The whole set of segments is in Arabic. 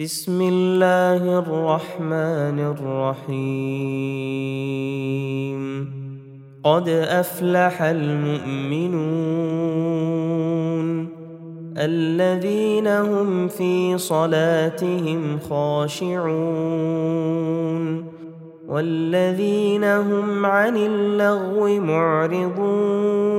بسم الله الرحمن الرحيم. قد أفلح المؤمنون الذين هم في صلاتهم خاشعون والذين هم عن اللغو معرضون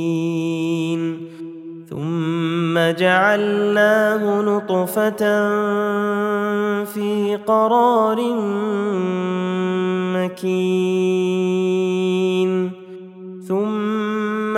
ثم جعلناه نطفة في قرار مكين.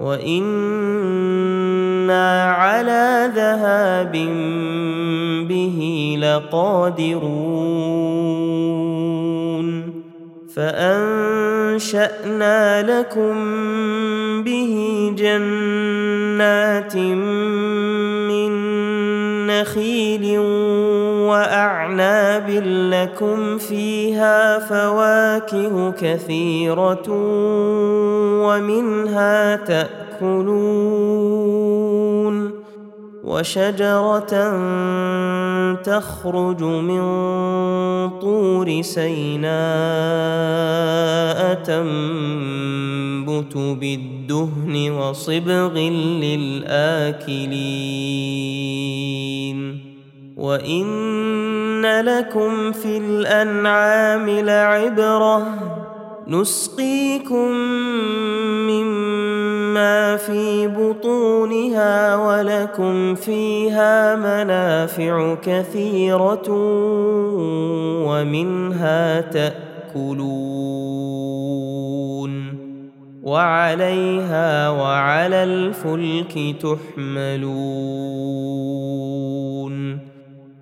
وأنا على ذهاب به لقادرون فانشانا لكم به جنات من لكم فيها فواكه كثيره ومنها تاكلون وشجره تخرج من طور سيناء تنبت بالدهن وصبغ للاكلين وان لكم في الانعام لعبره نسقيكم مما في بطونها ولكم فيها منافع كثيره ومنها تاكلون وعليها وعلى الفلك تحملون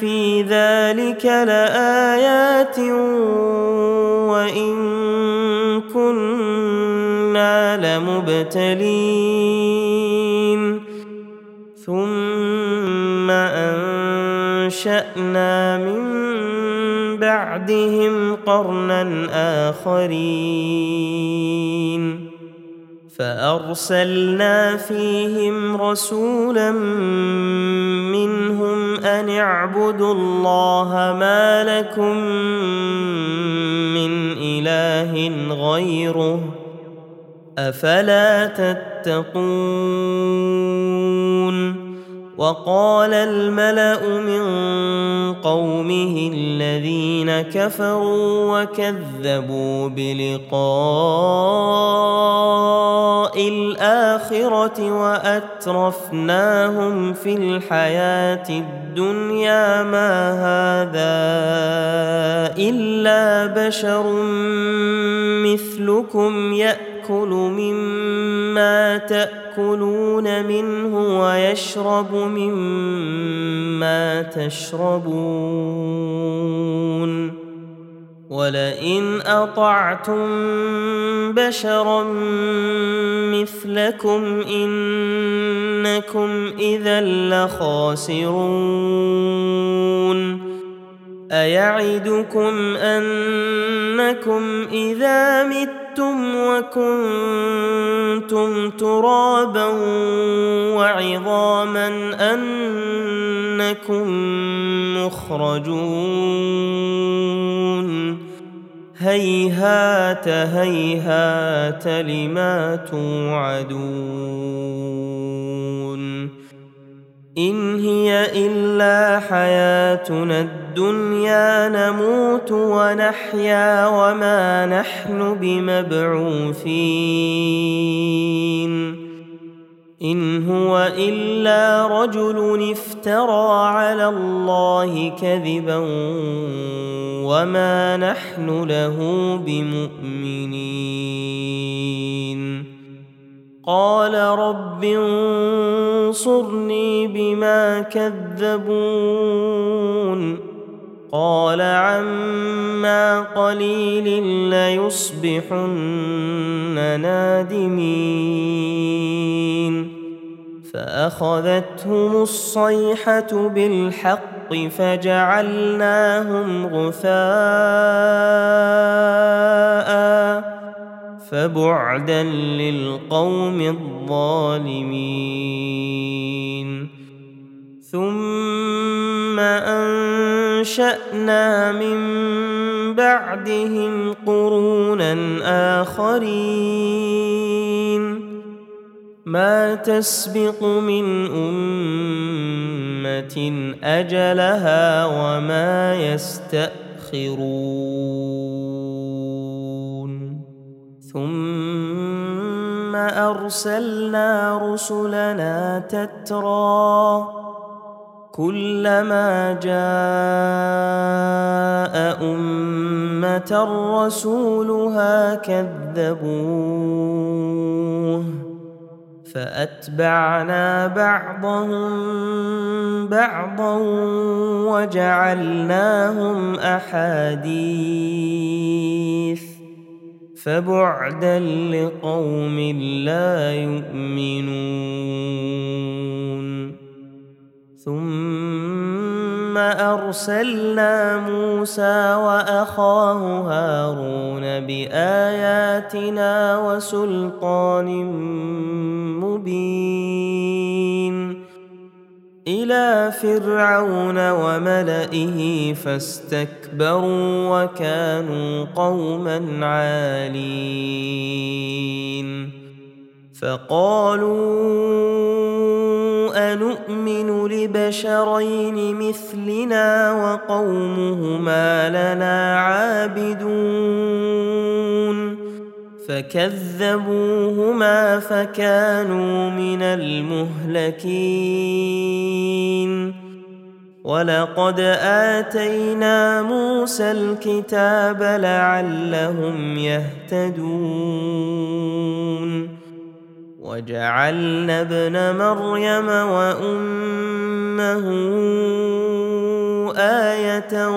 في ذلك لايات وان كنا لمبتلين ثم انشانا من بعدهم قرنا اخرين فارسلنا فيهم رسولا منهم ان اعبدوا الله ما لكم من اله غيره افلا تتقون وقال الملأ من قومه الذين كفروا وكذبوا بلقاء الآخرة وأترفناهم في الحياة الدنيا ما هذا إلا بشر مثلكم يأكل مما تأكلون منه ويشرب مما تشربون ولئن أطعتم بشرا مثلكم إنكم إذا لخاسرون أيعدكم أنكم إذا متم وكنتم ترابا وعظاما انكم مخرجون هيهات هيهات لما توعدون إن هي إلا حياتنا الدنيا نموت ونحيا وما نحن بمبعوثين. إن هو إلا رجل افترى على الله كذبا وما نحن له بمؤمنين. قال رب انصرني بما كذبون. قال عما قليل ليصبحن نادمين. فأخذتهم الصيحة بالحق فجعلناهم غثاء. فبعدا للقوم الظالمين. ثم أنشأنا من بعدهم قرونا آخرين. ما تسبق من أمة أجلها وما يستأخرون. ثم أرسلنا رسلنا تترى كلما جاء أمة رسولها كذبوه فأتبعنا بعضهم بعضا وجعلناهم أحاديث فبعدا لقوم لا يؤمنون. ثم أرسلنا موسى وأخاه هارون بآياتنا وسلطان مبين. إلى فرعون وملئه فاستكبروا وكانوا قوما عالين. فقالوا أنؤمن لبشرين مثلنا وقومهما لنا عابدون. فكذبوهما فكانوا من المهلكين. ولقد آتينا موسى الكتاب لعلهم يهتدون. وجعلنا ابن مريم وأمه آية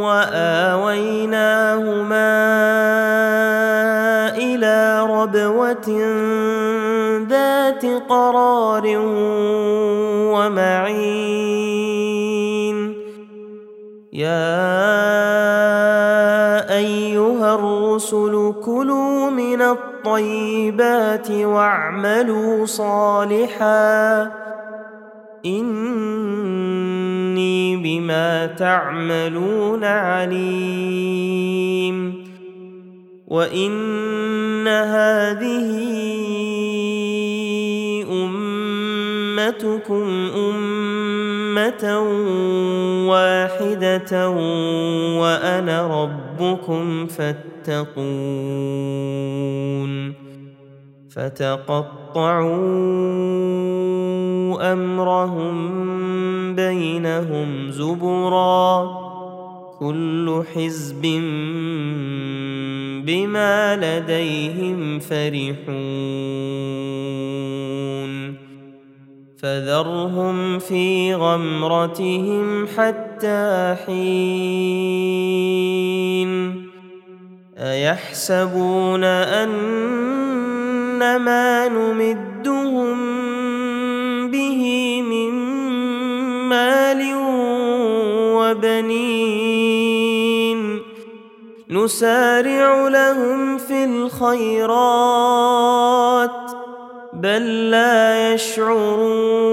وآويناهما ربوة ذات قرار ومعين. يا أيها الرسل كلوا من الطيب الطيبات واعملوا صالحا. إني بما تعملون عليم. وان هذه امتكم امه واحدة وأنا ربكم فاتقون فتقطعوا امرهم بينهم زبرا كل حزب بما لديهم فرحون. فذرهم في غمرتهم حتى حين. أيحسبون ان ما نمدهم به من مال وبنين؟ نسارع لهم في الخيرات بل لا يشعرون.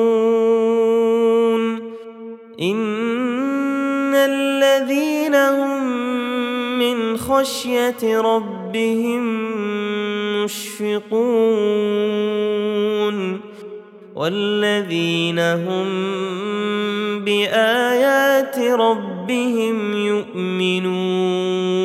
إن الذين هم من خشية ربهم مشفقون. والذين هم بآيات ربهم يؤمنون.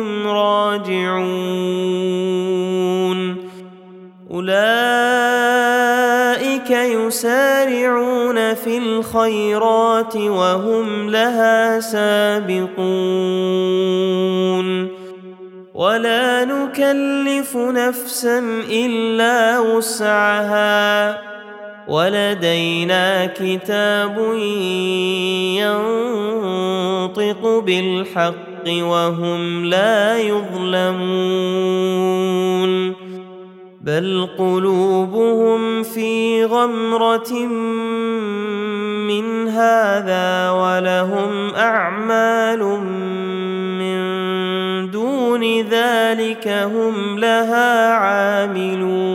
الخيرات وهم لها سابقون. ولا نكلف نفسا إلا وسعها. ولدينا كتاب ينطق بالحق وهم لا يظلمون. بل قلوبهم في غمرة هذا ولهم أعمال من دون ذلك هم لها عاملون.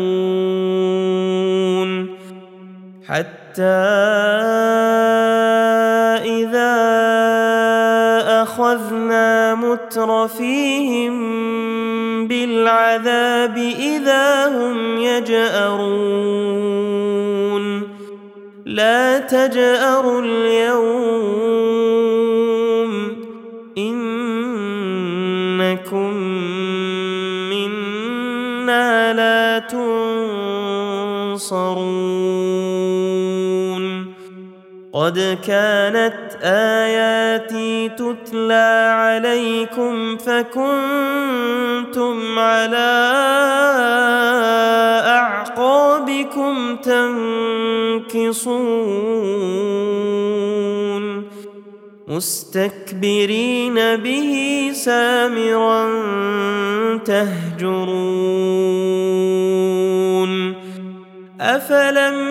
حتى إذا أخذنا مترفيهم بالعذاب إذا هم يجأرون. لا تجأروا اليوم إنكم منا لا تنصرون. قد كانت آياتي تتلى عليكم فكنتم على أعقابكم تنكصون. مستكبرين به سامرا تهجرون. أفلم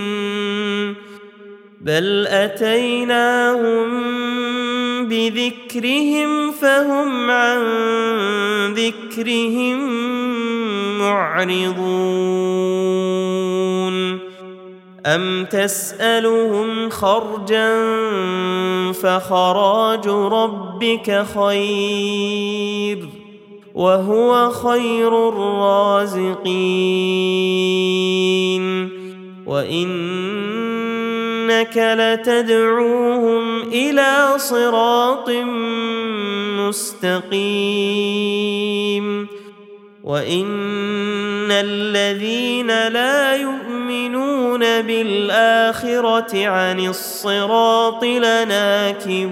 بل اتيناهم بذكرهم فهم عن ذكرهم معرضون أم تسألهم خرجا فخراج ربك خير وهو خير الرازقين وإنك لتدعوهم إلى صراط مستقيم. وإن الذين لا يؤمنون بالآخرة عن الصراط لناكبون.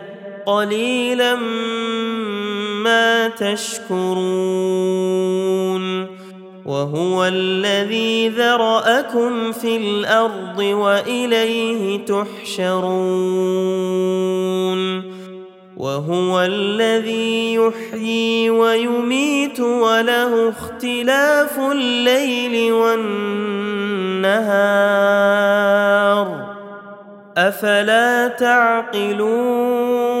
قليلا ما تشكرون وهو الذي ذرأكم في الأرض وإليه تحشرون وهو الذي يحيي ويميت وله اختلاف الليل والنهار أفلا تعقلون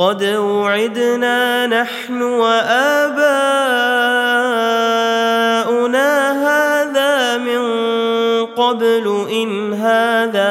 لقد وعدنا نحن وآباؤنا هذا من قبل إن هذا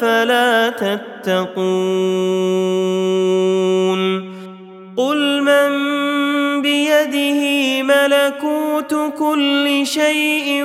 أفلا تتقون قل من بيده ملكوت كل شيء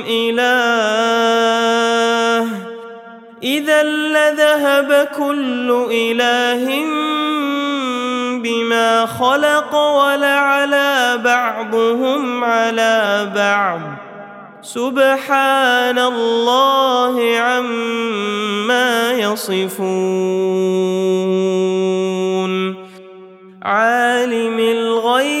إذا لذهب كل إله بما خلق ولعلى بعضهم على بعض. سبحان الله عما يصفون. عالم الغيب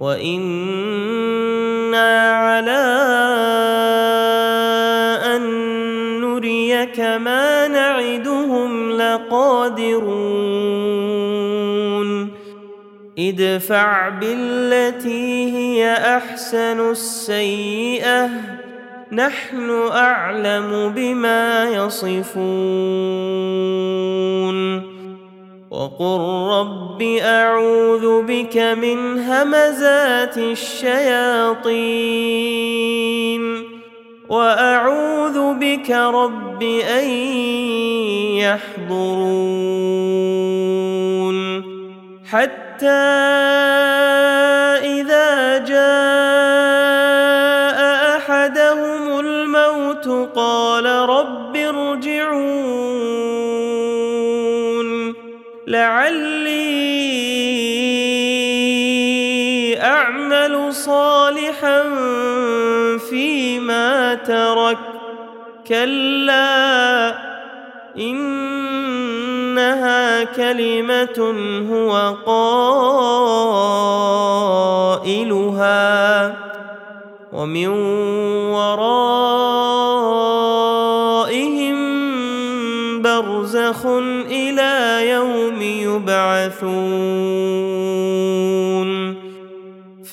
وأنا على ان نريك ما نعدهم لقادرون ادفع بالتي هي احسن السيئه نحن اعلم بما يصفون وقل رب اعوذ بك من همزات الشياطين واعوذ بك رب ان يحضرون حتى اذا جاء ترك. كلا إنها كلمة هو قائلها. ومن ورائهم برزخ إلى يوم يبعثون.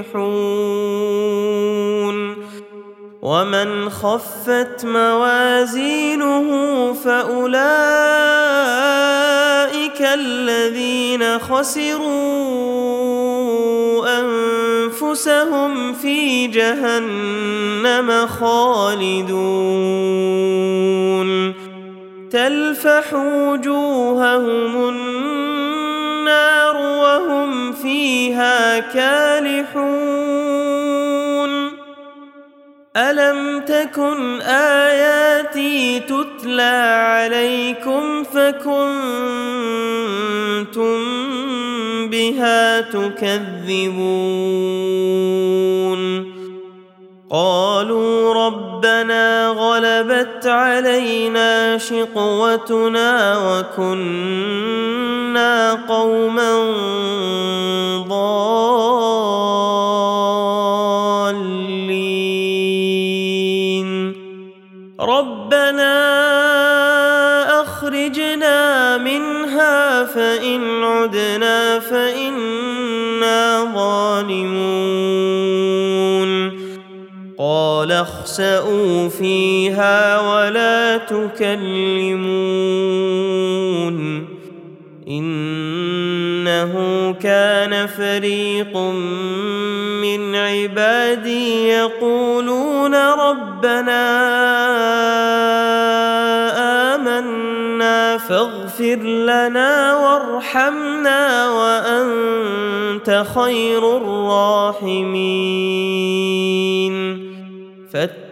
المفلحون ومن خفت موازينه فأولئك الذين خسروا أنفسهم في جهنم خالدون. تلفح وجوههم النار فيها كالحون. ألم تكن آياتي تتلى عليكم فكنتم بها تكذبون؟ قالوا ربنا غلبت علينا شقوتنا وكنا قوما ضالين. اخسئوا فيها ولا تكلمون. إنه كان فريق من عبادي يقولون ربنا آمنا فاغفر لنا وارحمنا وأنت خير الراحمين.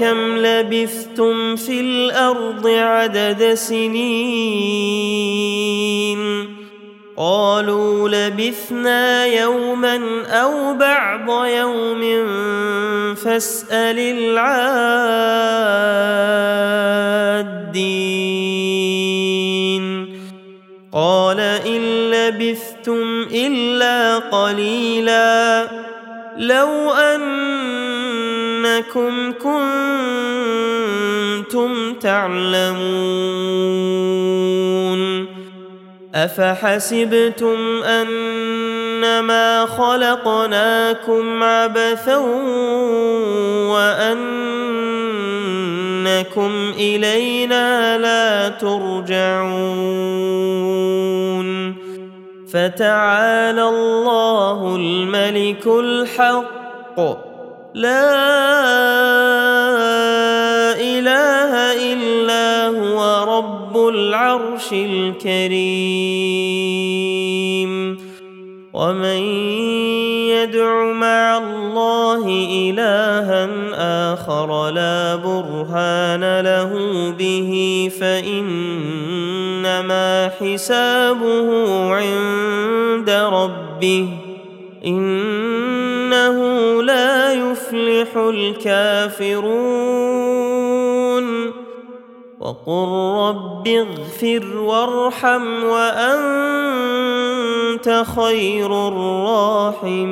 كم لبثتم في الأرض عدد سنين؟ قالوا لبثنا يوما أو بعض يوم فاسأل العادين. قال إن لبثتم إلا قليلا. لو انكم كنتم تعلمون أفحسبتم أنما خلقناكم عبثا وأنكم إلينا لا ترجعون فتعالى الله الملك الحق لا إله إلا هو رب العرش الكريم. ومن يدع مع الله إلها آخر لا برهان له به فإنما حسابه عند ربه. لا يفلح الكافرون. وقل رب اغفر وارحم وأنت خير الراحمين.